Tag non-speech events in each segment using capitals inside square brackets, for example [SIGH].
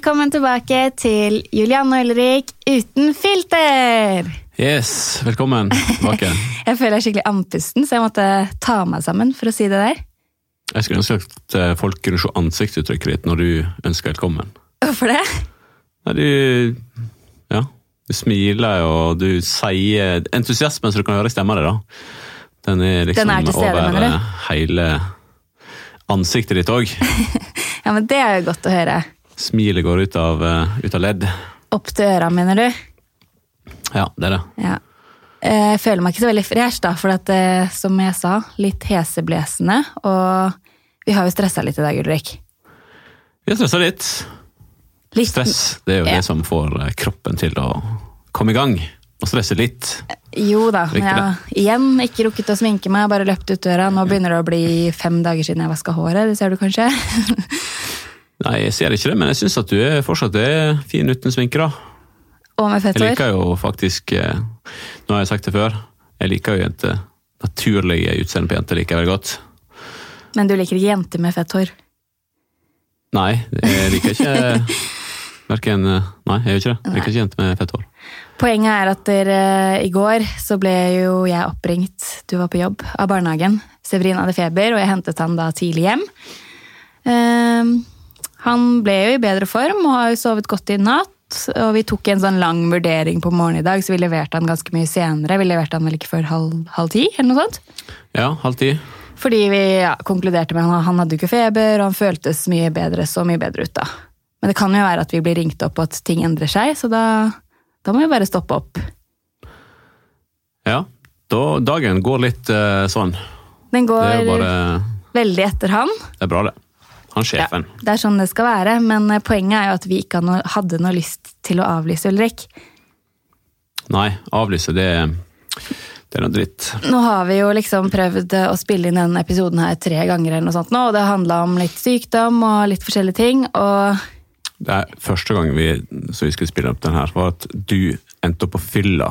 velkommen tilbake til Julianne og Ulrik uten filter! Yes, velkommen tilbake. [LAUGHS] Jeg føler jeg er skikkelig andpusten, så jeg måtte ta meg sammen for å si det der. Jeg skulle ønske at eh, folk kunne se ansiktsuttrykket ditt når du ønsker velkommen. Hvorfor det? Nei, du Ja. Du smiler, og du sier entusiasmen så du kan høre i stemma di, da. Den er liksom Den er stede, over eh, hele ansiktet ditt òg. [LAUGHS] Ja, men Det er jo godt å høre. Smilet går ut av, eh, ut av ledd. Opp til øra, mener du? Ja, det er det. Ja. Eh, Jeg føler meg ikke så veldig fresh, da, for at, eh, som jeg sa, litt heseblesende. Og vi har jo stressa litt i dag, Ulrik. Vi har stressa litt. Litt, Stress det er jo Ja. det som får kroppen til å komme i gang. Og stresse litt. Jo da, har igjen ikke rukket å sminke meg, bare løpt ut døra. Nå begynner det å bli fem dager siden jeg vaska håret, det ser du kanskje? [LAUGHS] Nei, jeg ser ikke det, men jeg syns at du er fortsatt er fin uten sminke, da. Og med fett hår. Jeg liker jo faktisk eh, Nå har jeg sagt det før. Jeg liker jo jenter. Naturlige utseende på jenter liker jeg veldig godt. Men du liker ikke jenter med fett hår? Nei, jeg liker ikke [LAUGHS] Verken Nei, jeg gjør ikke det. Jeg liker ikke jenter med fett hår. Poenget er at der, eh, i går så ble jo jeg oppringt, du var på jobb, av barnehagen. Severin hadde feber, og jeg hentet han da tidlig hjem. Ehm, han ble jo i bedre form og har jo sovet godt i natt. Og vi tok en sånn lang vurdering på morgenen i dag, så vi leverte han ganske mye senere. Vi leverte han vel ikke før halv, halv ti, eller noe sånt. Ja, halv ti. Fordi vi ja, konkluderte med at han hadde ikke feber, og han føltes mye bedre, så mye bedre ut da. Men det kan jo være at vi blir ringt opp og at ting endrer seg, så da, da må vi bare stoppe opp. Ja. Da, dagen går litt uh, sånn. Den går bare veldig etter han. Det er bra, det. Han sjefen. Det er sånn det skal være, men eh, poenget er jo at vi ikke hadde noe- hadde noe lyst til å avlyse Ulrik. Nei, avlyse, det, det er noe dritt. Nå har vi jo liksom prøvd å spille inn denne episoden her tre ganger, eller noe sånt nå, og det handla om litt sykdom og litt forskjellige ting. og Det er Første gang vi, så vi skulle spille opp den her, var at du endte opp på fylla.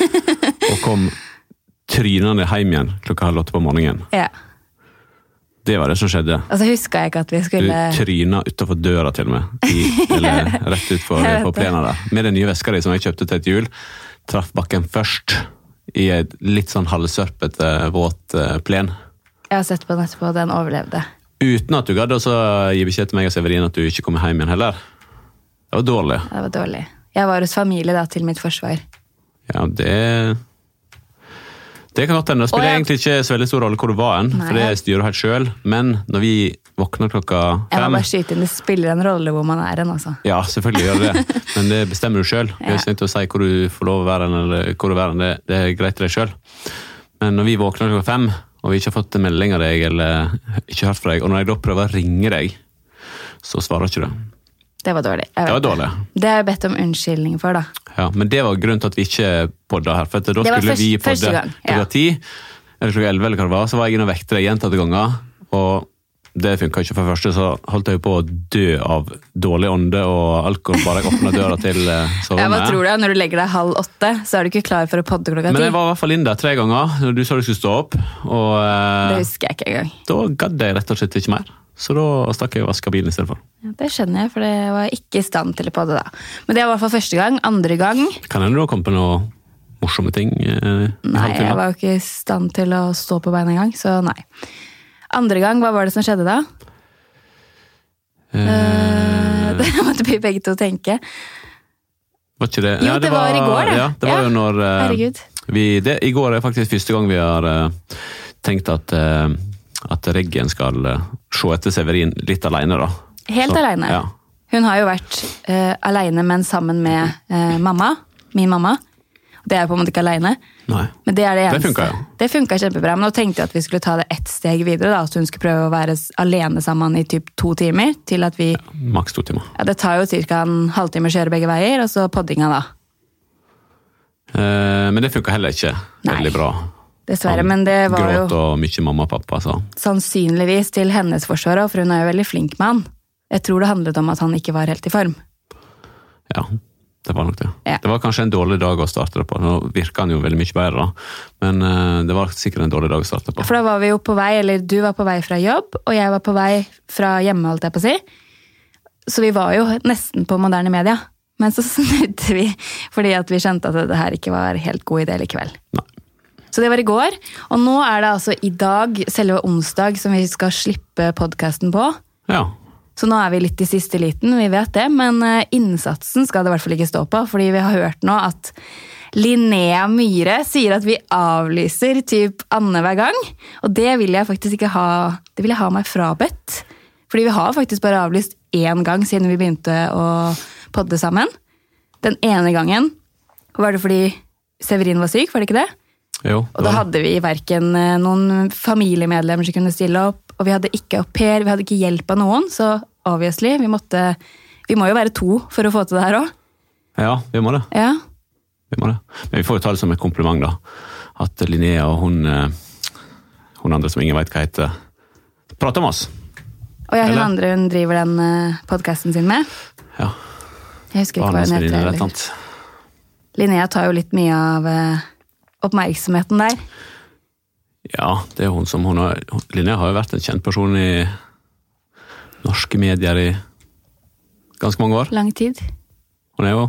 [LAUGHS] og kom trynende hjem igjen klokka halv åtte på morgenen. ja, Det var det som skjedde. Og så huska jeg ikke at vi skulle Du tryna utafor døra, til og med. I, eller rett utfor [LAUGHS] på plena der. Med den nye veska di som jeg kjøpte til et jul. Traff bakken først. I et litt sånn halvsørpete, våt eh, plen. Jeg har sett på den etterpå, den overlevde. Uten at du gadd å så gi beskjed til meg og Severin at du ikke kommer hjem igjen heller. Det var dårlig. Det var dårlig. Jeg var hos familie da, til mitt forsvar. Ja, det Det kan godt hende. Det spiller jeg- egentlig ikke så veldig stor rolle hvor du var hen, for det styrer du helt sjøl. Men når vi våkner klokka fem Jeg må bare skyte inn, Det spiller en rolle hvor man er hen, altså. Ja, selvfølgelig gjør det det, [LAUGHS] men det bestemmer du sjøl. Vi er ikke nødt til å si hvor du får lov å være hen, eller hvor du er hen. Det, det er greit til deg sjøl. Men når vi våkner klokka fem, og vi ikke har fått en melding av deg, eller ikke hørt fra deg, og når jeg da prøver å ringe deg, så svarer ikke du. Det var dårlig. Det var dårlig. Det har jeg bedt om unnskyldning for, da. Ja, men det var grunnen til at vi ikke podda her. For da Det var skulle først- vi podde klokka ti, eller klokka elleve, eller hva det var. Så var jeg inne og vekte deg gjentatte ganger, og det funka ikke. For det første så holdt jeg på å dø av dårlig ånde og alkohol bare jeg åpna døra til eh, [LAUGHS] Ja, hva tror du? Når du legger deg halv åtte, så er du ikke klar for å podde klokka Men jeg var i hvert fall inn der tre ganger når du sa du skulle stå opp, og Det eh, husker jeg ikke engang. da gadd jeg rett og slett ikke mer. Så da stakk jeg og vaska bilen istedenfor. Ja, det skjønner jeg, for det var ikke i stand til på det da. Men det var i hvert fall første gang. Andre gang Kan hende du har kommet på noe morsomme ting? Eh, Nei, jeg var jo ikke i stand til å stå på beina engang, så nei. Andre gang, hva var det som skjedde da? Eh, [LAUGHS] det måtte vi begge to tenke. Var ikke det? Jo, det var i går, det. Ja, det var Ja, jo når eh, Herregud. vi, det, I går er faktisk første gang vi har eh, tenkt at, uh, at Reggen skal eh, se etter Severin litt alene, da. Helt alene. Ja. Hun har jo vært uh, aleine, men sammen med uh, mamma. Min mamma. Det er på en måte ikke aleine. Men det er det Det eneste. funka ja. Det funka kjempebra. Men nå tenkte jeg at vi skulle ta det ett steg videre. da, At hun skulle prøve å være alene sammen i typ to timer. Til at vi Maks to timer. Ja, det tar jo ca. en halvtime å kjøre begge veier, og så poddinga, da. Eh, men det funka heller ikke Nei. veldig bra. Dessverre. Men det var jo Gråt og mye mamma og pappa, så sannsynligvis til hennes forsvar for hun er jo veldig flink med han. Jeg tror det handlet om at han ikke var helt i form. ja. Det var nok det. Ja. Det var kanskje en dårlig dag å starte det på. Nå virker han jo veldig mye bedre, da. Men eh, det var sikkert en dårlig dag å starte på. For da var vi jo på vei, eller du var på vei fra jobb, og jeg var på vei fra hjemme, holdt jeg på å si. så vi var jo nesten på moderne media. Men så [LAUGHS] snudde vi fordi at vi skjønte at det her ikke var helt god idé likevel. Nei. Så det var i går, og nå er det altså i dag, selve onsdag, som vi skal slippe podkasten på. Ja. Så nå er vi litt i siste liten, vi vet det, men eh, innsatsen skal det i hvert fall ikke stå på, fordi vi har hørt nå at Linnea Myhre sier at vi avlyser typ annenhver gang. Og det vil jeg faktisk ikke ha Det vil jeg ha meg frabedt. Fordi vi har faktisk bare avlyst én gang siden vi begynte å podde sammen. Den ene gangen var det fordi Severin var syk, var det ikke det? Jo. Og da hadde vi verken eh, noen familiemedlemmer som kunne stille opp, og vi hadde ikke au pair, vi hadde ikke hjelp av noen, så obviously, vi måtte Vi må jo være to for å få til det her òg. Ja, vi må det. Ja. Vi må det. Men vi får jo ta det som et kompliment, da. At Linnea og hun, eh, hun andre som ingen veit hva heter, prater med oss. Og ja, hun Eller? andre hun driver den uh, podkasten sin med. Ja. Jeg husker ikke hva hun heter. annet. Linnea tar jo litt mye av eh, oppmerksomheten der. Ja, det er hun som hun har Linnea har jo vært en kjent person i norske medier i ganske mange år. Lang tid. Hun er jo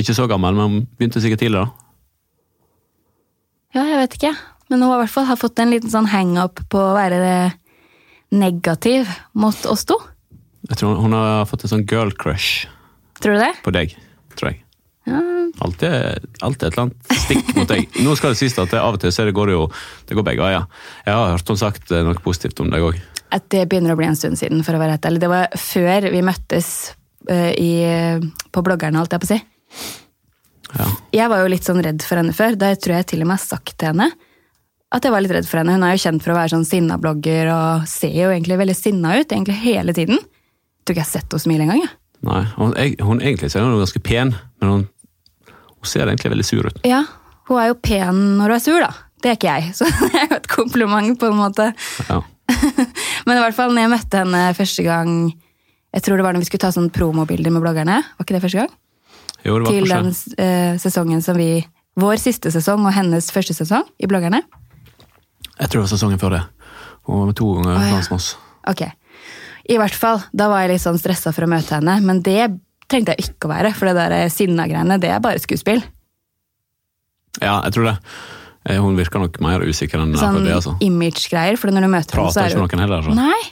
ikke så gammel, men hun begynte sikkert tidligere. Ja, jeg vet ikke. Men hun har i hvert fall fått en liten sånn hang-up på å være negativ mot oss to. Jeg tror hun har fått en sånn girl crush Tror du det? på deg, tror jeg. Ja, Alltid, er, et eller annet stikk mot deg. Nå skal det sies at det av og til så er det går det jo det går begge veier. Jeg har hørt hun sagt eh, noe positivt om deg òg. at det begynner å bli en stund siden, for å være helt ærlig. Det var før vi møttes eh, i, på bloggerne, holdt jeg på å si. Ja. Jeg var jo litt sånn redd for henne før. Da tror jeg til og med har sagt til henne at jeg var litt redd for henne. Hun er jo kjent for å være sånn sinna-blogger og ser jo egentlig veldig sinna ut egentlig hele tiden. Jeg tror ikke jeg har sett henne smile engang. Ja. Nei, hun, jeg, hun egentlig ser hun ganske pen, men hun, hun ser egentlig veldig sur ut. Ja, hun er jo pen når hun er sur, da. Det er ikke jeg, så [LAUGHS] det er jo et kompliment på en måte. Ja. [LAUGHS] Men i hvert fall når jeg møtte henne første gang Jeg tror det var når vi skulle ta sånn promobilder med bloggerne. Var ikke det første gang? Jo, det var Til den eh, sesongen som vi Vår siste sesong og hennes første sesong i bloggerne. Jeg tror det var sesongen før det. Hun var med to ganger ja. med oss. Ok. I hvert fall, Da var jeg litt sånn stressa for å møte henne, men det trengte jeg ikke å være. For det der sinna-greiene, det er bare skuespill. Ja, jeg tror det. Eh, Hun virker nok mer usikker enn Sånn det. altså. image-greier. For når du møter henne, så Prater er ikke noen heller. altså. Nei,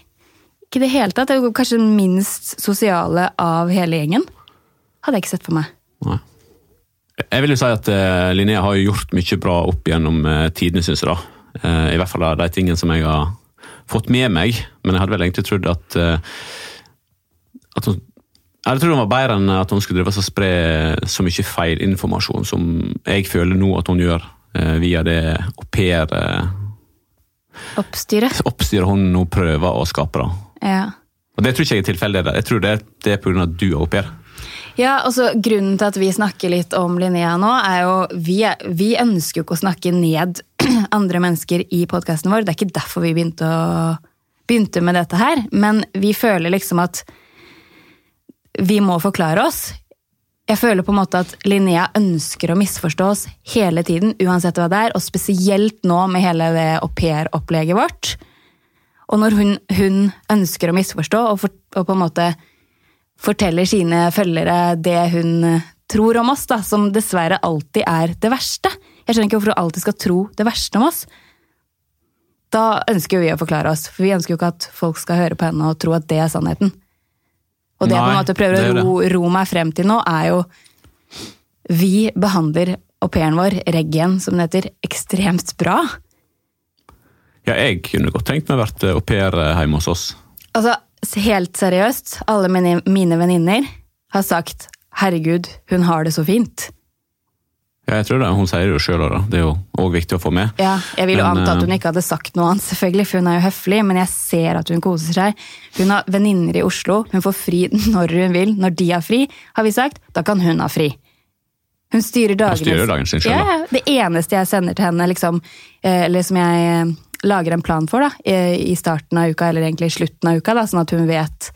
ikke i det hele tatt. Det er jo kanskje den minst sosiale av hele gjengen. Hadde jeg ikke sett for meg. Nei. Jeg vil jo si at uh, Linnea har gjort mye bra opp gjennom uh, tidene, syns jeg. da. Uh, I hvert fall de tingene som jeg har fått med meg. Men jeg hadde vel egentlig trodd at, at hun jeg tror det var bedre enn at hun skulle drive og spre så mye feil informasjon som jeg føler nå at hun gjør eh, via det au pair eh, Oppstyret. oppstyret hun nå prøver å skape. da. Ja. Og Det tror ikke jeg er tilfeldig. Jeg tror det, det er pga. at du er au pair. Ja, altså Grunnen til at vi snakker litt om Linnea nå, er jo vi, vi ønsker jo ikke å snakke ned [CLEARS THROAT] andre mennesker i podkasten vår. Det er ikke derfor vi begynte, å, begynte med dette her. Men vi føler liksom at vi må forklare oss. Jeg føler på en måte at Linnea ønsker å misforstå oss hele tiden, uansett hva det er, og spesielt nå med hele det au-pair-opplegget vårt. Og når hun, hun ønsker å misforstå og, for, og på en måte forteller sine følgere det hun tror om oss, da, som dessverre alltid er det verste. Jeg skjønner ikke hvorfor hun alltid skal tro det verste om oss. Da ønsker vi å forklare oss, for vi ønsker jo ikke at folk skal høre på henne og tro at det er sannheten. Og det jeg på en måte prøver er å ro, ro meg frem til nå, er jo Vi behandler au pairen vår, Reggen, som det heter, ekstremt bra. Ja, jeg kunne godt tenkt meg å vært au pair eh, hjemme hos oss. Altså, helt seriøst, alle mine, mine venninner har sagt 'herregud, hun har det så fint'. Ja, jeg tror det. Hun sier det jo sjøl òg, det er jo òg viktig å få med. Ja, Jeg vil jo Men, anta at hun eh, ikke hadde sagt noe annet, selvfølgelig, for hun er jo høflig, men jeg ser at hun koser seg. Hun har venninner i Oslo, hun får fri [LAUGHS] når hun vil. Når de har fri, har vi sagt, da kan hun ha fri. Hun styrer dagene styrer dagen sin selv, Ja, da. ja. Det eneste jeg sender til henne, liksom, eh, eller som jeg eh, lager en plan for da, i starten av uka, eller egentlig i slutten av uka, da, sånn at hun vet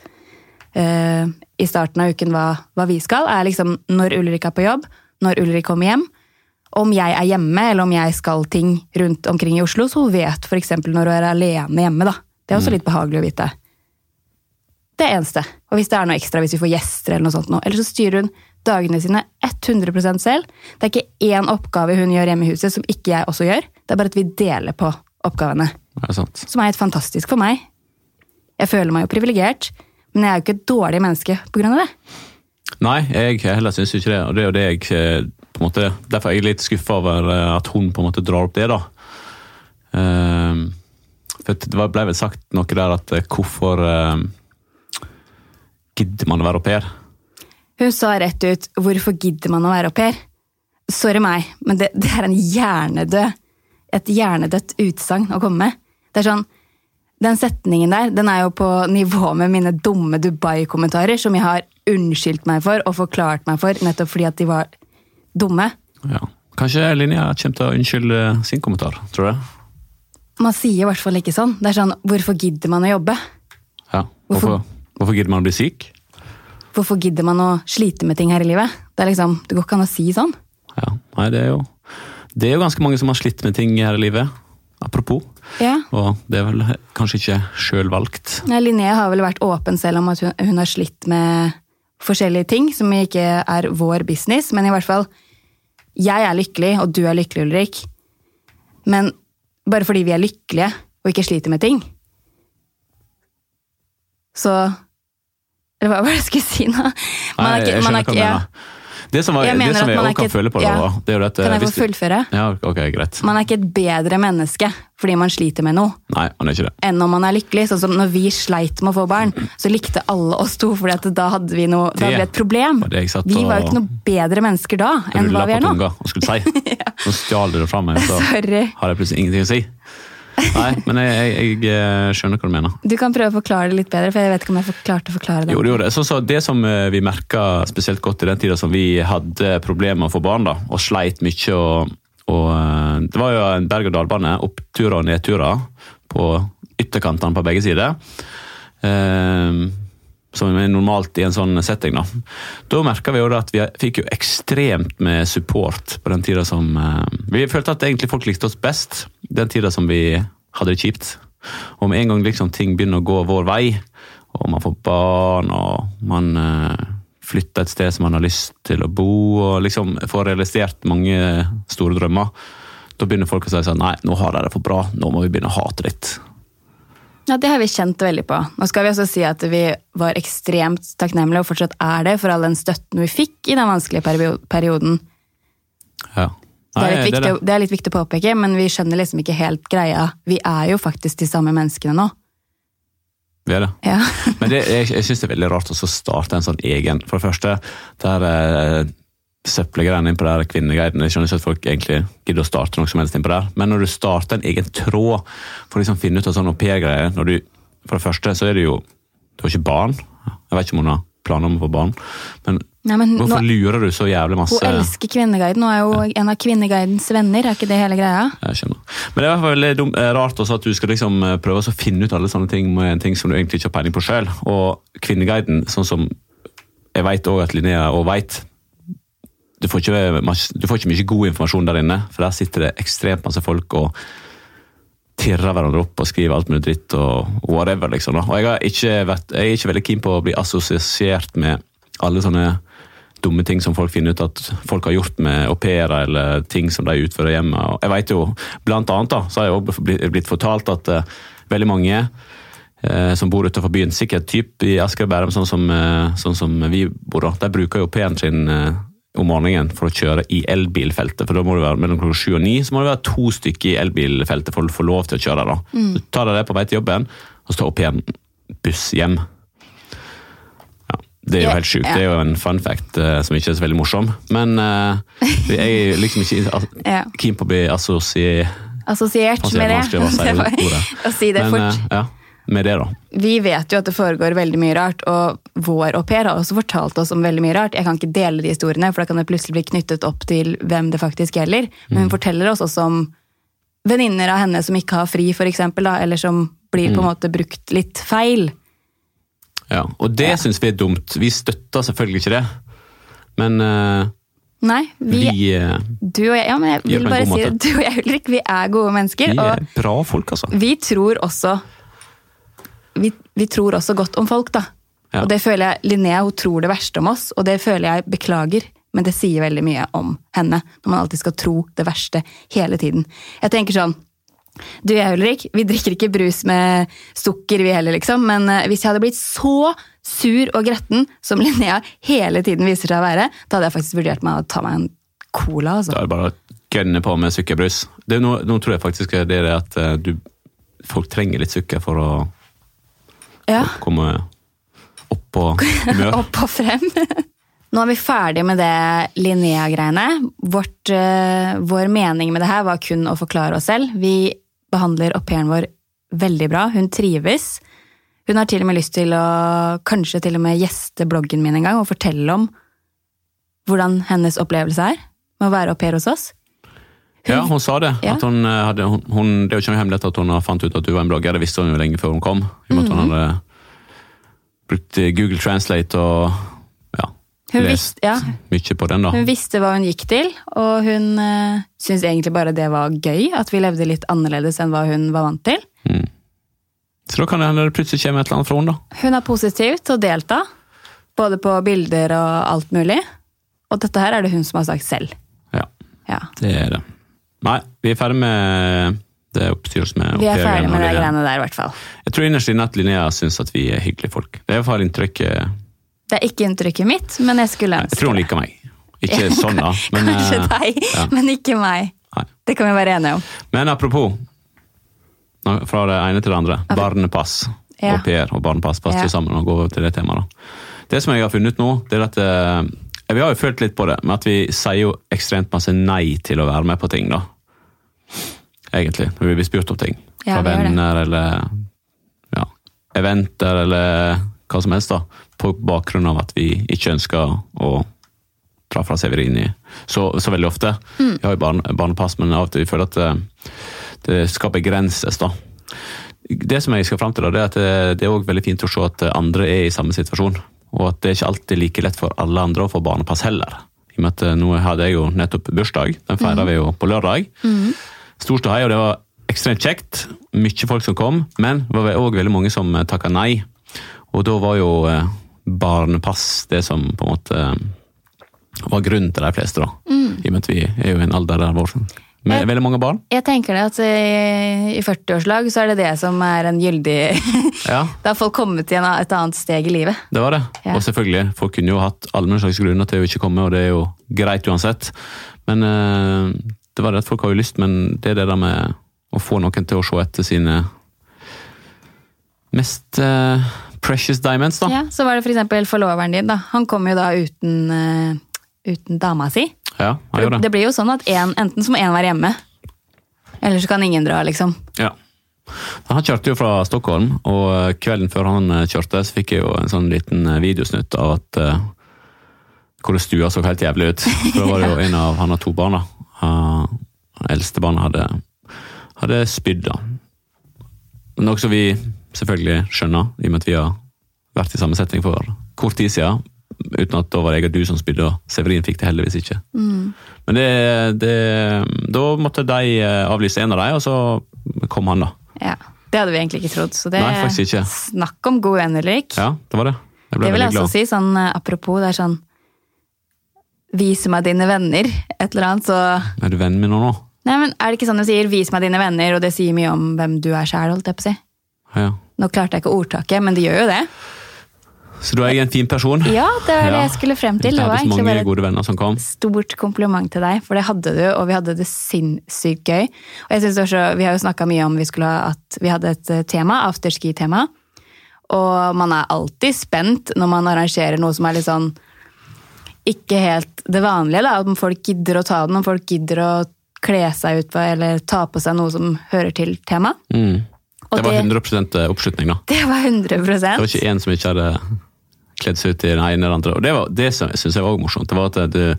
uh, i starten av uken hva, hva vi skal, er liksom når Ulrik er på jobb, når Ulrik kommer hjem, om jeg er hjemme, eller om jeg skal ting rundt omkring i Oslo, så hun vet eksempel når hun er alene hjemme. da. Det er også litt behagelig å vite. Det eneste. Og hvis det er noe ekstra, hvis vi får gjester eller noe sånt nå. Eller så styrer hun dagene sine 100% selv. Det er ikke én oppgave hun gjør hjemme i huset som ikke jeg også gjør. Det er bare at vi deler på oppgavene. Det er sant. Som er helt fantastisk for meg. Jeg føler meg jo privilegert, men jeg er jo ikke et dårlig menneske av det. Nei, jeg heller syns ikke det. Og det er jo det jeg eh, på en måte, Derfor er jeg litt skuffa over eh, at hun på en måte drar opp det, da. Um, for det ble vel sagt noe der at eh, hvorfor um, gidder man å være au pair? Hun sa rett ut 'hvorfor gidder man å være au pair'? Sorry meg, men det, det er en hjernedød et hjernedødt utsagn å komme med. Det er sånn, Den setningen der den er jo på nivå med mine dumme Dubai-kommentarer, som jeg har unnskyldt meg for og forklart meg for, nettopp fordi at de var dumme. Ja. Kanskje Linja kommer til å unnskylde sin kommentar, tror jeg. Man sier i hvert fall ikke sånn. Det er sånn, Hvorfor gidder man å jobbe? Ja. Hvorfor, hvorfor gidder man å bli syk? Hvorfor gidder man å slite med ting her i livet? Det er liksom, det går ikke an å si sånn. Ja, nei, det er jo Det er jo ganske mange som har slitt med ting her i livet. Apropos. Ja. Og det er vel kanskje ikke sjøl valgt. Ja, Linnea har vel vært åpen selv om at hun, hun har slitt med forskjellige ting som ikke er vår business, men i hvert fall Jeg er lykkelig, og du er lykkelig, Ulrik. Men bare fordi vi er lykkelige og ikke sliter med ting, så Eller hva var det jeg skulle si nå? Man Nei, ikke- jeg man skjønner ikke, hva du mener. Det som, var, Jeg det som jeg man også kan ikke- føle på, ja. da, det er jo dette Kan jeg få fullføre? Ja, ok, greit. Man er ikke et bedre menneske fordi man sliter med noe. Nei, man er ikke det. enn om man er lykkelig. Sånn som når vi sleit med å få barn, så likte alle oss to, for da hadde vi noe, da Det ble et problem. var det Vi var jo ikke noe bedre mennesker da enn hva vi er nå. tunga og skulle si. [LAUGHS] Nå stjal du det fra meg, så Sorry. har jeg plutselig ingenting å si. Nei, men jeg, jeg, jeg eh, skjønner hva du mener. Du kan prøve å forklare det litt bedre, for jeg vet ikke om jeg klarte å forklare det. Jo, det, det. Så, så det som eh, vi merka spesielt godt i den tida som vi hadde problemer med å få barn, da, og sleit mye og, og eh, Det var jo en berg-og-dal-bane, oppturer og nedturer på ytterkantene på begge sider. Eh, som er normalt i en sånn setting. Da Da merka vi jo at vi fikk jo ekstremt med support på den tida som eh, Vi følte at egentlig folk likte oss best den tida som vi hadde det kjipt. Og med en gang liksom ting begynner å gå vår vei, og man får barn og man eh, flytter et sted som man har lyst til å bo, og liksom får realisert mange store drømmer, da begynner folk å si sånn Nei, nå har de det for bra, nå må vi begynne å hate litt. Ja, Det har vi kjent veldig på. Nå skal vi også si at vi var ekstremt takknemlige, og fortsatt er det, for all den støtten vi fikk i den vanskelige perioden. Ja. Det er, viktig, det. å- det er litt viktig å påpeke, men vi skjønner liksom ikke helt greia. Vi er jo faktisk de samme menneskene nå. Vi er det. Ja. Men det, jeg, jeg syns det er veldig rart å starte en sånn egen For det første, der eh, søppelgreiene inn på der kvinneguiden Jeg skjønner ikke at folk egentlig gidder å starte noe som helst inn på der, men når du starter en egen tråd for å liksom finne ut av sånn au-pair-greier For det første så er det jo Du har ikke barn. Jeg vet ikke om hun har planer om å få barn, men Nei, men hvorfor nå, lurer du så jævlig masse hun elsker Kvinneguiden og er jo en av Kvinneguidens venner, er ikke det hele greia? Jeg skjønner. Men det er i hvert fall veldig dum, eh, rart også at du skal liksom eh, prøve å finne ut alle sånne ting med en ting som du egentlig ikke har peiling på sjøl. Og Kvinneguiden, sånn som jeg også at Linnea og vet du får, ikke, du får ikke mye god informasjon der inne, for der sitter det ekstremt masse folk og tirrer hverandre opp og skriver alt mulig dritt og whatever, liksom. Da. Og jeg, har ikke vært, jeg er ikke veldig keen på å bli assosiert med alle sånne dumme ting som folk finner ut at folk har gjort med au pairer eller ting som de utfører hjemme. Og jeg vet jo, Blant annet da, så har jeg også blitt, fortalt at uh, veldig mange uh, som bor utenfor byen, sikkert typ i Asker og Bærum, sånn som, uh, sånn som vi bor, da, de bruker jo au pairen sin om morgenen for å kjøre i elbilfeltet. For da må det være mellom klokka sju og ni så må det være to stykker i elbilfeltet for å få lov til å kjøre. da. Så tar de det på vei til jobben, og så tar opp igjen buss hjem. Ja, det er jo helt sjukt. ja. Det er jo en fun fact uh, som ikke er så veldig morsom. Men uh, jeg er liksom ikke [LAUGHS] Ja. keen på å bli assosiert Assosiert med det. [LAUGHS] å si Det Men fort. eh, ja, med det, da. Vi vet jo at det foregår veldig mye rart, og vår au pair har også fortalt oss om veldig mye rart. Jeg kan ikke dele de historiene, for da kan det plutselig bli knyttet opp til hvem det faktisk gjelder. Men hun forteller oss også om venninner av henne som ikke har fri, da, eller som blir på en måte brukt litt feil. Ja, og det Ja. syns vi er dumt. Vi støtter selvfølgelig ikke det. Men uh, Nei, vi, vi, eh, du og jeg, ja, men jeg vil bare si det, du og jeg, Ulrik, vi er gode mennesker. vi er bra folk, altså. vi tror også vi, vi tror også godt om folk, da. Ja. Og det føler jeg, Linnea hun tror det verste om oss, og det føler jeg beklager. Men det sier veldig mye om henne, når man alltid skal tro det verste hele tiden. Jeg tenker sånn, Du og jeg, Ulrik, vi drikker ikke brus med sukker, vi heller, liksom. Men eh, hvis jeg hadde blitt så sur og gretten som [LAUGHS] Linnea hele tiden viser seg å være, da hadde jeg faktisk vurdert meg å ta meg en cola. altså. Da er det bare å gønne på med sukkerbrus. Er nå tror jeg faktisk det er det at eh, du, folk trenger litt sukker for å Ja. komme opp og [LAUGHS] humør. Opp og frem. [LAUGHS] Nå er vi ferdig med det Linnea-greiene. Vårt, eh, vår mening med det her var kun å forklare oss selv. Vi behandler au pairen vår veldig bra. Hun trives. Hun har til og med lyst til å kanskje til og med gjeste bloggen min en gang og fortelle om hvordan hennes opplevelse er med å være au pair hos oss. Ja, hun sa det. Ja. Hun eh, hadde, hun, hun, det er jo ikke noe hemmelighet at hun fant ut at du var en blogger. Det visste hun jo lenge før hun kom. I og med at hun Mhm. hadde brukt eh, Google Translate og ja, lest visste- ja. mye på den. da. Hun visste hva hun gikk til, og hun uh, syntes egentlig bare det var gøy. At vi levde litt annerledes enn hva hun var vant til. Mm. Så da kan det hende det plutselig kommer et eller annet fra henne. da. Hun er positiv til å delta, både på bilder og alt mulig. Og dette her er det hun som har sagt selv. Ja, Ja. det er det. Nei, vi er ferdig med det oppstyrelsen med Vi er ferdig med de greiene der, i hvert fall. Jeg tror innerst inne at Linnea syns at vi er hyggelige folk. Det er i hvert fall inntrykket Det er ikke inntrykket mitt, men jeg skulle ønske det. Jeg tror hun liker meg. Ikke sånn, da. [LAUGHS] Men, Kanskje eh, deg, ja. men ikke meg. Nei. Det kan vi være enige om. Men apropos, fra det ene til det andre. Barnepass. Ja. og pair og barnepass passer Ja. sammen. og går over til Det temaet da. Det som jeg har funnet ut nå, det er at eh, Vi har jo følt litt på det, men at vi sier jo ekstremt masse nei til å være med på ting, da. Egentlig. Når vi blir spurt om ting. Fra ja, venner eller ja, eventer eller hva som helst, da. På bakgrunn av at vi ikke ønsker å dra fra Severini så, så veldig ofte. Mm. Vi har jo barn, barnepass, men av og til vi føler at det, det skal begrenses. da. Det som jeg skal fram til, da, det er at det, det er også veldig fint å se at andre er i samme situasjon. Og at det er ikke alltid like lett for alle andre å få barnepass heller. I og med at eh, Nå hadde jeg jo nettopp bursdag, den feira vi jo på lørdag. Stor ståhei, og det var ekstremt kjekt. Mye folk som kom, men det var òg veldig mange som takka nei. Og da var jo eh, barnepass det som på en måte eh, var grunnen til de fleste, da. I og med at vi er jo i en alder der vår med Jeg- veldig mange barn. Jeg tenker det at eh, i 40-årslag så er det det som er en gyldig [LAUGHS] Ja, Da har folk kommet til en- et annet steg i livet. det var det. Ja. Og selvfølgelig, folk kunne jo hatt allmenn slags grunner til å ikke komme, og det er jo greit uansett. Men eh, det var det at folk har jo lyst, men det er det der med å få noen til å se etter sine mest uh, precious diamonds, da. Ja, så var det for eksempel forloveren din. da. Han kom jo da uten, uh, uten dama si. Ja, han gjør det. Det blir jo sånn at en, enten så må én være hjemme, eller så kan ingen dra, liksom. Ja. Han kjørte jo fra Stockholm, og eh, kvelden før han kjørte, så fikk jeg jo en sånn liten videosnutt av at uh, hvordan stua så helt jævlig ut. For da var det jo [LAUGHS] en av Han har to barn, da. Uh, det eldste barnet hadde, hadde spydd, da. Noe som vi selvfølgelig skjønner, i og med at vi har vært i samme setting for kort tid siden. Uten at da var jeg og du som spydde, og Severin fikk det heldigvis ikke. Men det, det, da måtte de eh, avlyse en av dem, og så kom han, da. Ja, Det hadde vi egentlig ikke trodd. Så det Nei. Snakk om god venn, Ulrik. Ja, det var det. Jeg ble det vil jeg også glad. si, sånn eh, apropos, det er sånn Vis meg dine venner, et eller annet, så Er du venn med noen nå? Nei, men Er det ikke sånn du sier 'vis meg dine venner', og det sier mye om hvem du er sjæl, holdt jeg på å si? Ja. Nå klarte jeg ikke ordtaket, men det gjør jo det. Så du er en fin person? Ja, det var det jeg skulle frem til. Jeg Det var egentlig bare gode venner som kom. stort kompliment til deg, for det hadde du, og vi hadde det sinnssykt gøy. Og jeg synes også, Vi har jo snakka mye om vi skulle ha, at vi hadde et eh, tema, afterski-tema. Og man er alltid spent når man arrangerer noe som er litt sånn ikke helt det vanlige. da, Om folk gidder å ta den, om folk gidder å kle seg ut på, eller ta på seg noe som hører til temaet. Mm. Det var det- 100 oppslutning, da. Det var 100 Det var ikke én som ikke hadde kledd seg ut i den ene eller andre. Og det, var, det som- jeg var også morsomt. Det var at du,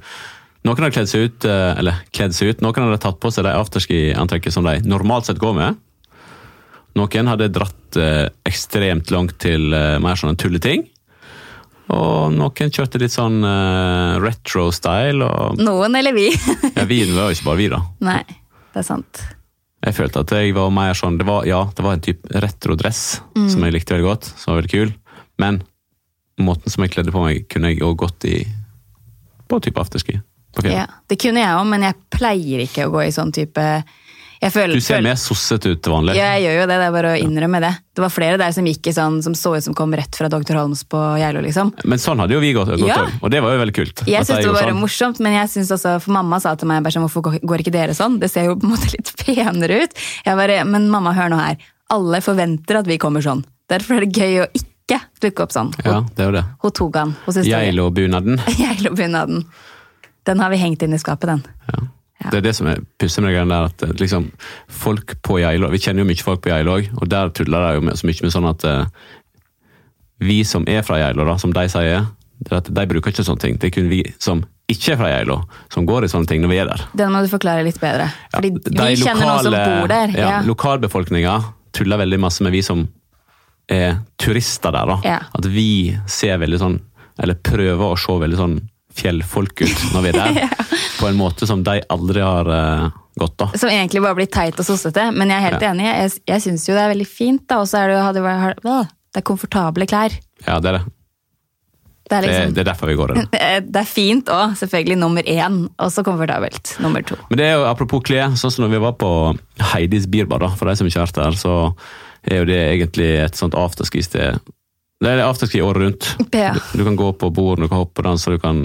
Noen hadde kledd seg ut, eh, eller kledd seg ut, noen hadde tatt på seg de afterski-antrekket som de normalt sett går med. Noen hadde dratt eh, ekstremt langt til eh, mer sånne tulleting. Og noen kjørte litt sånn uh, retro-style. Og Noen eller vi. [LAUGHS] ja, vi var jo ikke bare vi, da. Nei, det er sant. Jeg følte at jeg var mer sånn det var, Ja, det var en type retrodress Mm. som jeg likte veldig godt, som var veldig kul. Men måten som jeg kledde på meg, kunne jeg òg gått i på type afterski. På fjell. Ja, det kunne jeg òg, men jeg pleier ikke å gå i sånn type føler, Du ser føler- mer sosset ut til vanlig. Ja, jeg gjør jo det. Det er bare å innrømme det. Det var flere der som gikk i sånn, som så ut som kom rett fra Dr. Holms på Geilo, liksom. Men sånn hadde jo vi gått, òg, Ja. og det var jo veldig kult. Jeg syns det var bare sånn. morsomt, men jeg synes også, for mamma sa til meg bare sånn, hvorfor går- ikke dere sånn? Det ser jo på en måte litt [LAUGHS] penere ut. Jeg bare, men mamma, hør nå her. Alle forventer at vi kommer sånn. Derfor er det gøy å ikke dukke opp sånn. Ja, det er jo det. Hun tok han. Geilo-bunaden. [LAUGHS] Geilo-bunaden. Den har vi hengt inn i skapet, den. Ja. Ja. Det er det som er pussig med det greiene der, at eh, liksom, folk på Geilo Vi kjenner jo mye folk på Geilo òg, og der tuller de jo med, så mye med sånn at uh, vi som er fra Geilo, som de sier, det er at de bruker ikke sånne ting. Det er kun vi som ikke er fra Geilo, som går i sånne ting når vi er der. Den må du forklare litt bedre. Fordi ja, vi kjenner noen som bor der. Ja, Ja. Lokalbefolkninga tuller veldig masse med vi som er turister der. da. Ja. At vi ser veldig sånn, eller prøver å se veldig sånn fjellfolk ut når vi er der. [LAUGHS] På en måte som de aldri har uh, gått, da. Som egentlig bare blir teit og sossete. Men jeg er helt Ja. enig. Jeg, jeg syns jo det er veldig fint. da, Og så er det jo har- øh, det er komfortable klær. Ja, det er det. Det er, liksom, det er derfor vi går der. [LAUGHS] det er fint òg, selvfølgelig nummer én. Og så komfortabelt nummer to. Men det er jo apropos klær, sånn som når vi var på Heidis Birbar, da, for de som ikke har vært der, så er jo det egentlig et sånt afterski-sted. Det er afterski året rundt. Ja. Du, du kan gå på bord, du kan hoppe og danse, du kan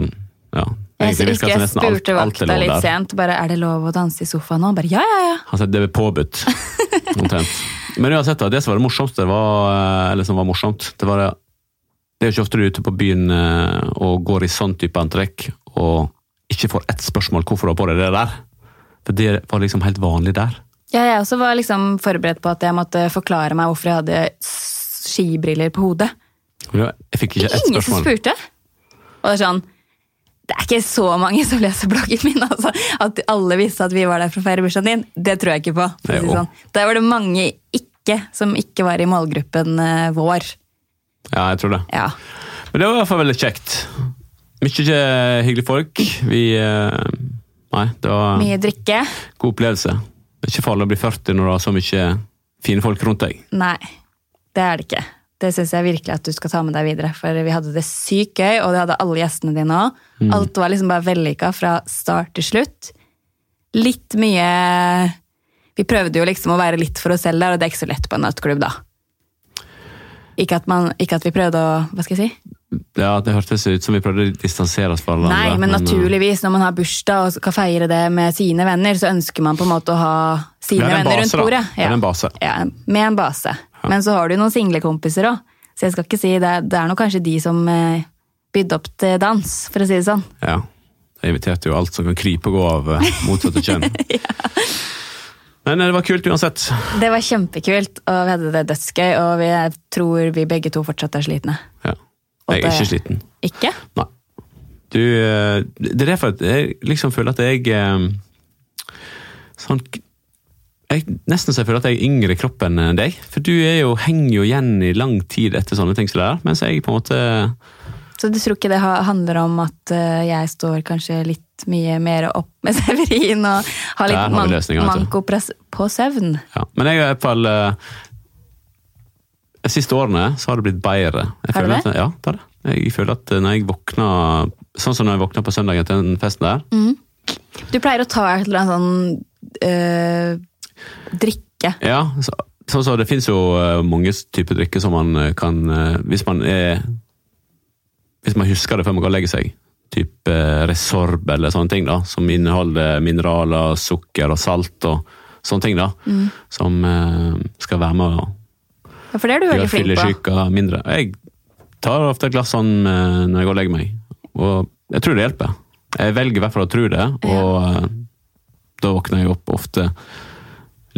ja. Jeg Egentlig husker jeg spurte vakta litt der. sent. bare, Er det lov å danse i sofaen nå? Bare ja, ja, ja. Han sa det er påbudt, [LAUGHS] omtrent. Men uansett, da, det som var det morsomste, var, eh, eller som var morsomt, det var det Det er jo ikke ofte du er ute på byen eh, og går i sånn type antrekk og ikke får ett spørsmål hvorfor du har på deg det der. For det var liksom helt vanlig der. Ja, jeg også var liksom forberedt på at jeg måtte forklare meg hvorfor jeg hadde skibriller på hodet. Jeg fikk ikke ett Ingen som spurte. Og det er sånn Det er ikke så mange som leser bloggen min. altså. At alle visste at vi var der for å feire bursdagen din, det tror jeg ikke på. Si sånn. Der var det mange ikke som ikke var i målgruppen eh, vår. Ja, jeg tror det. Ja. Men det var i hvert fall veldig kjekt. Mye hyggelige folk. Vi eh, Nei, det var Mye drikke. god opplevelse. Det er ikke farlig å bli 40 når du har så mye fine folk rundt deg. Nei, det er det ikke. Det syns jeg virkelig at du skal ta med deg videre. For vi hadde det sykt gøy, og det hadde alle gjestene dine òg. Alt var liksom bare vellykka fra start til slutt. Litt mye Vi prøvde jo liksom å være litt for oss selv der, og det er ikke så lett på en nattklubb, da. Ikke at, man, ikke at vi prøvde å Hva skal jeg si? Ja, Det hørtes ut som vi prøvde å distansere oss fra hverandre. Nei, men men, naturligvis, når man har bursdag og skal feire det med sine venner, så ønsker man på en måte å ha sine venner base, rundt bordet. Ja. en base. Ja, med en base. Men så har du noen singlekompiser òg, så jeg skal ikke si det. Det er nok kanskje de som eh, bydde opp til dans, for å si det sånn. Ja. Jeg inviterte jo alt som kan krype og gå av eh, motsatte [LAUGHS] kjønn. ja. Men eh, det var kult uansett. Det var kjempekult, og vi hadde det dødsgøy, og vi, jeg tror vi begge to fortsatt er slitne. Ja. Jeg er ikke sliten. Ikke? Nei. Du, det er derfor jeg liksom føler at jeg sånn jeg, Nesten så jeg føler at jeg er yngre i kroppen enn deg. For du er jo, henger jo igjen i lang tid etter sånne ting som det der. Mens jeg på en måte Så du tror ikke det handler om at eh, jeg står kanskje litt mye mer opp [LAUGHS] med Severin og har litt har man du. manko på søvn? ja. Men jeg er i hvert fall eh, De siste årene så har det blitt bedre. Jeg Har det At, ja, det har det. Jeg føler at når jeg våkner Sånn som når jeg våkner på søndagen til den festen der. Du pleier å ta et eller annet sånn øh, drikke. Ja, så, så, så det finnes jo eh, mange typer drikke som man eh, kan eh, Hvis man er Hvis man husker det før man går og legger seg. Type Resorb eller sånne ting, da, som inneholder mineraler, sukker og salt og sånne ting. da, Som eh, skal være med å Ja, for det er du veldig flink på. mindre. Jeg tar ofte et glass sånn når jeg går og legger meg, og jeg tror det hjelper. Jeg velger i hvert fall å tro det, og eh, da våkner jeg opp ofte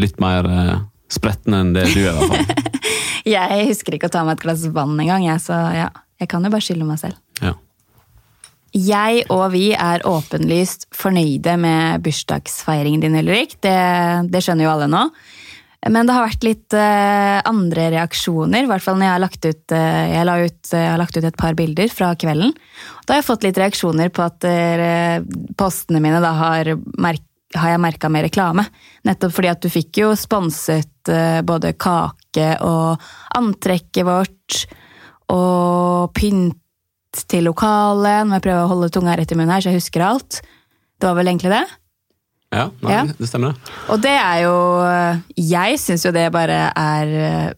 litt mer uh, spretten enn det du er. i hvert fall. [LAUGHS] Jeg husker ikke å ta meg et glass vann engang, jeg, så ja, jeg kan jo bare skylde meg selv. Ja. Jeg og vi er åpenlyst fornøyde med bursdagsfeiringen din, Ulrik. Det, det skjønner jo alle nå. Men det har vært litt uh, andre reaksjoner, i hvert fall når jeg har lagt ut uh, jeg, la ut, jeg har lagt ut et par bilder fra kvelden. Da har jeg fått litt reaksjoner på at eh, postene mine da har, merk, har jeg merka med reklame. Nettopp fordi at du fikk jo sponset eh, både kake og antrekket vårt, og pynt til lokalet. Nå må jeg prøve å holde tunga rett i munnen her, så jeg husker alt. Det var vel egentlig det? Ja, nei, Ja. det stemmer det. Og det er jo Jeg syns jo det bare er eh,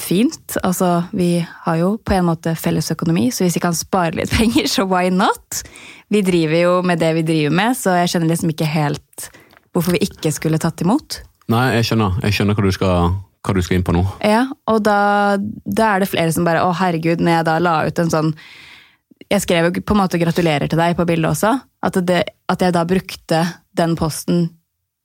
fint. Altså, vi har jo på en måte felles økonomi, så hvis vi kan spare litt [LAUGHS] penger, så why not? Vi driver jo med det vi driver med, så jeg skjønner liksom ikke helt hvorfor vi ikke skulle tatt imot. Nei, jeg skjønner, jeg skjønner hva, du skal, hva du skal inn på nå. Ja, og da, da er det flere som bare Å, herregud, når jeg da la ut en sånn Jeg skrev jo på en måte 'gratulerer til deg' på bildet også. At, det, at jeg da brukte den posten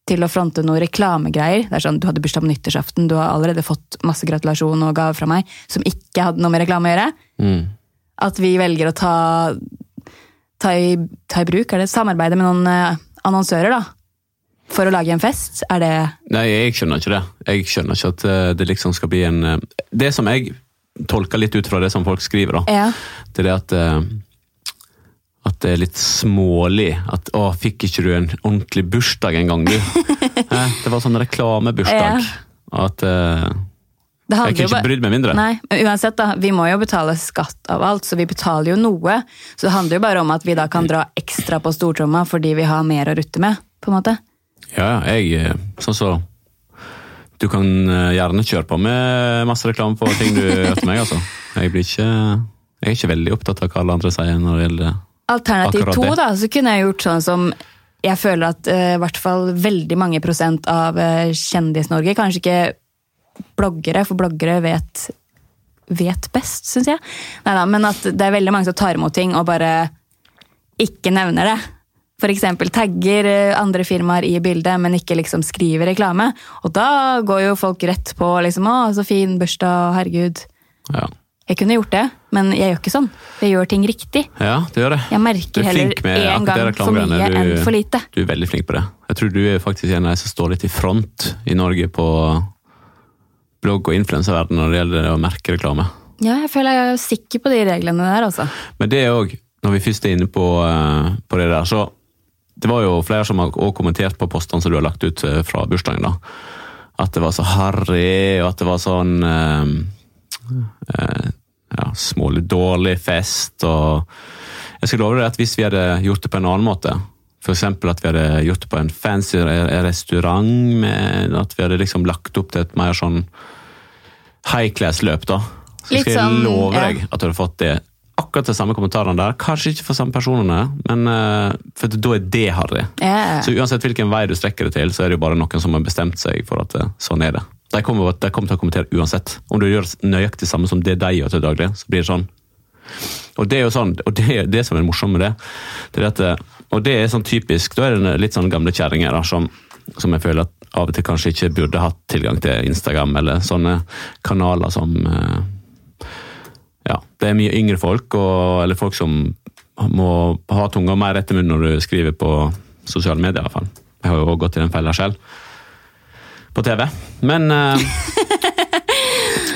til å fronte noen reklamegreier. Det er sånn, Du hadde bursdag på nyttårsaften, du har allerede fått masse gratulasjon og gaver fra meg som ikke hadde noe med reklame å gjøre. Mm. At vi velger å ta, ta, i, ta i bruk, er det samarbeide med noen eh, annonsører, da. For å lage en fest. Er det Nei, jeg skjønner ikke det. Jeg skjønner ikke at eh, det liksom skal bli en eh, Det som jeg tolker litt ut fra det som folk skriver, da, Ja. det er det at at det er litt smålig. At 'Å, fikk ikke du en ordentlig bursdag en gang, du?' [LAUGHS] Det var sånn reklamebursdag. At eh, Det Jeg kunne ikke brydd meg mindre. Nei, men uansett da, vi må jo betale skatt av alt, så vi betaler jo noe. Så det handler jo bare om at vi da kan dra ekstra på stortromma fordi vi har mer å rutte med, på en måte. Ja, jeg eh, Sånn så Du kan eh, gjerne kjøre på med masse reklame på ting du [LAUGHS] gjør til meg, altså. Jeg blir ikke Jeg er ikke veldig opptatt av hva alle andre sier når det gjelder Alternativ Akkurat to, da, så kunne jeg gjort sånn som jeg føler at eh, i hvert fall veldig mange prosent av uh, Kjendis-Norge, kanskje ikke bloggere, for bloggere vet, vet best, syns jeg. Neida, men at det er veldig mange som tar imot ting og bare ikke nevner det. Eksempel tagger eh, andre firmaer i bildet, men ikke liksom skriver reklame. Og da går jo folk rett på liksom 'Å, så fin bursdag, herregud'. Ja, Jeg kunne gjort det, men jeg gjør ikke sånn. Jeg gjør ting riktig. ja det gjør det. Jeg merker er heller én gang for mye Du- enn for lite. Du er veldig flink på det. Jeg tror du er faktisk en av de som står litt i front i Norge på blogg- og influenserverden når det gjelder å merke reklame. Ja, jeg føler jeg er sikker på de reglene der, altså. Men det òg, når vi først er inne på, eh, på det der, så Det var jo flere som har kommentert på postene som du har lagt ut eh, fra bursdagen, da. At det var så harry, og at det var sånn eh, eh, ja, smålig dårlig fest, og Jeg skal love deg at hvis vi hadde gjort det på en annen måte, f.eks. at vi hadde gjort det på en fancy restaurant, med at vi hadde liksom lagt opp til et mer sånn high class-løp, da. Så Litt skal jeg sånn, love ja. deg at du hadde fått det akkurat de samme kommentarene der. Kanskje ikke for samme personene, men uh, for da er det harry. Yeah. Så uansett hvilken vei du strekker det til, så er det jo bare noen som har bestemt seg for at eh, sånn er det. De kommer, de kommer til å kommentere uansett. Om du gjør nøyaktig samme som det de gjør til daglig, så blir det sånn. Og det er jo sånn, og det det som er morsomt med det. det, er at, eh, og det er sånn typisk, da er det litt sånn gamle kjerringer som, som jeg føler at av og til kanskje ikke burde hatt tilgang til Instagram eller sånne kanaler som eh, ja, det er mye yngre folk, og, eller folk som må ha tunga mer rett i munnen når du skriver på sosiale medier. i hvert fall. Jeg har jo også gått i den fella selv. På TV. Men uh,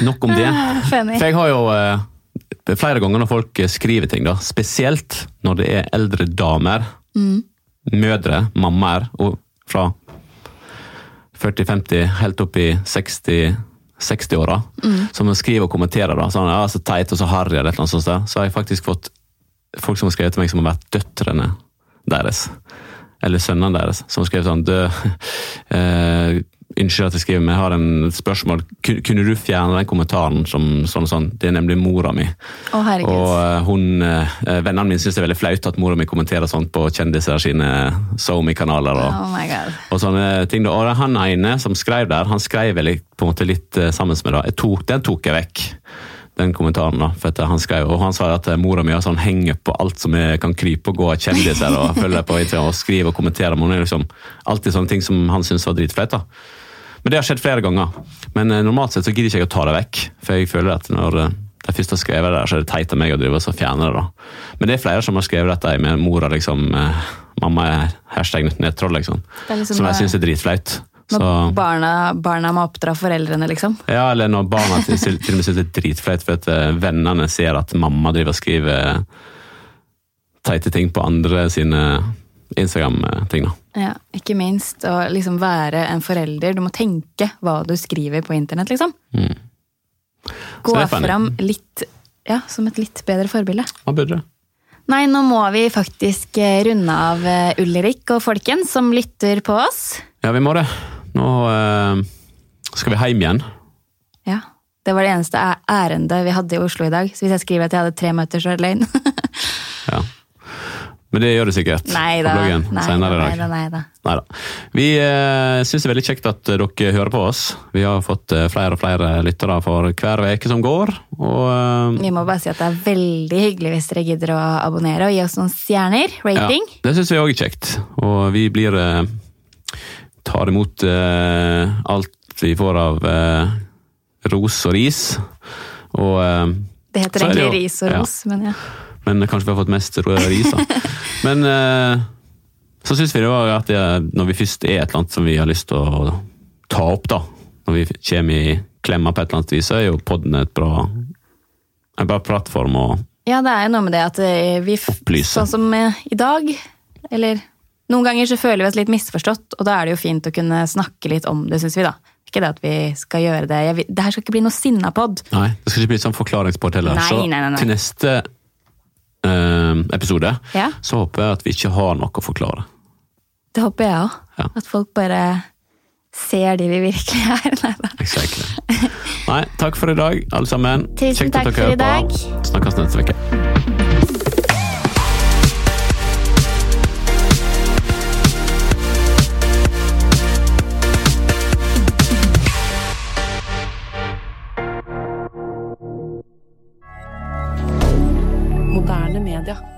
nok om det. Funny. For jeg har jo uh, flere ganger når folk skriver ting, da, spesielt når det er eldre damer, mødre, mammaer, og fra 40-50 helt opp i 60 60-åra, som skriver og kommenterer. da, sånn, ja, så teit og så harry, eller noe sånt, så har jeg faktisk fått folk som har skrevet til meg som har vært døtrene deres. Eller sønnene deres, som har skrevet sånn du, [LAUGHS] eh, Unnskyld at jeg skriver, men jeg har en spørsmål. Kunne du fjerne den kommentaren som sånn og sånn? Det er nemlig mora mi. Å, herregud. Og eh, hun, eh, Vennene mine syns det er veldig flaut at mora mi kommenterer sånt på kjendiser sine SoMe-kanaler. og Oh my god. og sånne ting. Og han ene som skrev der, han skrev vel på en måte litt eh, sammen med det. Tok, den tok jeg vekk, den kommentaren. da, for at han skrev, Og han sa at mora mi sånn henger på alt som jeg kan krype og gå av kjendiser, og følger på Instagram og skriver og kommenterer. Men hun er liksom alltid sånne ting som han syns var dritflaut. da. Men det har skjedd flere ganger. Men eh, normalt sett så gidder ikke jeg å ta det vekk, for jeg føler at når eh, de først har skrevet det så er det teit av meg å drive og så fjerne det. da. Men det er flere som har skrevet dette med mora liksom eh, Mamma er hashtag nedtroll, liksom. Liksom som jeg syns er dritflaut. Så, Når barna, barna må oppdra foreldrene, liksom. ja, eller når barna til, til og med syns det er dritflaut at vennene ser at mamma driver og skriver teite ting på andre sine Instagram-ting. da. Ja, ikke minst å liksom være en forelder. Du må tenke hva du skriver på internett, liksom. Mm. Gå fram litt ja, som et litt bedre forbilde. Hva burde det? Nei, nå må vi faktisk eh, runde av eh, Ulrik og folken som lytter på oss. Ja, vi må det. Nå eh, skal vi hjem igjen. Ja, Det var det eneste ærendet vi hadde i Oslo i dag. Så hvis jeg skriver at jeg hadde tre møter, så er det løgn. [LAUGHS] Ja. Men det gjør det sikkert på bloggen Nei, senere i nei, dag. da, nei da. Vi eh, syns det er veldig kjekt at dere hører på oss. Vi har fått eh, flere og flere lyttere for hver uke som går. Og eh, Vi må bare si at det er veldig hyggelig hvis dere gidder å abonnere og gi oss noen stjerner. Rating. Ja, det syns vi òg er kjekt. Og vi blir eh, tar imot eh, alt vi får av eh, ros og ris. Og eh, Det heter er det egentlig jo- ris og ja. ros, men ja. Men kanskje vi har fått mest ris, da. [LAUGHS] Men eh, så syns vi det var at det, når vi først er et eller annet som vi har lyst til å ta opp, da, når vi kommer i klemma på et eller annet vis, så er jo podden et bra, en bra plattform å Ja, det er jo noe med det at eh, vi Opplyse. Sånn som eh, i dag, eller noen ganger så føler vi oss litt misforstått, og da er det jo fint å kunne snakke litt om det, syns vi, da. Ikke det at vi skal gjøre det. Jeg, det her skal ikke bli noe sinnapod. Nei, det skal ikke bli sånn forklaringsport heller. Nei, så nei, nei, nei. til neste eh, episode Ja. så håper jeg at vi ikke har noe å forklare. Det håper jeg òg. Ja. At folk bare ser de vi virkelig er. [LAUGHS] Nei. Exactly. Nei, takk for i dag, alle sammen. Tusen Kjekt takk for i hører på. dag. Snakkes neste uke. Moderne media.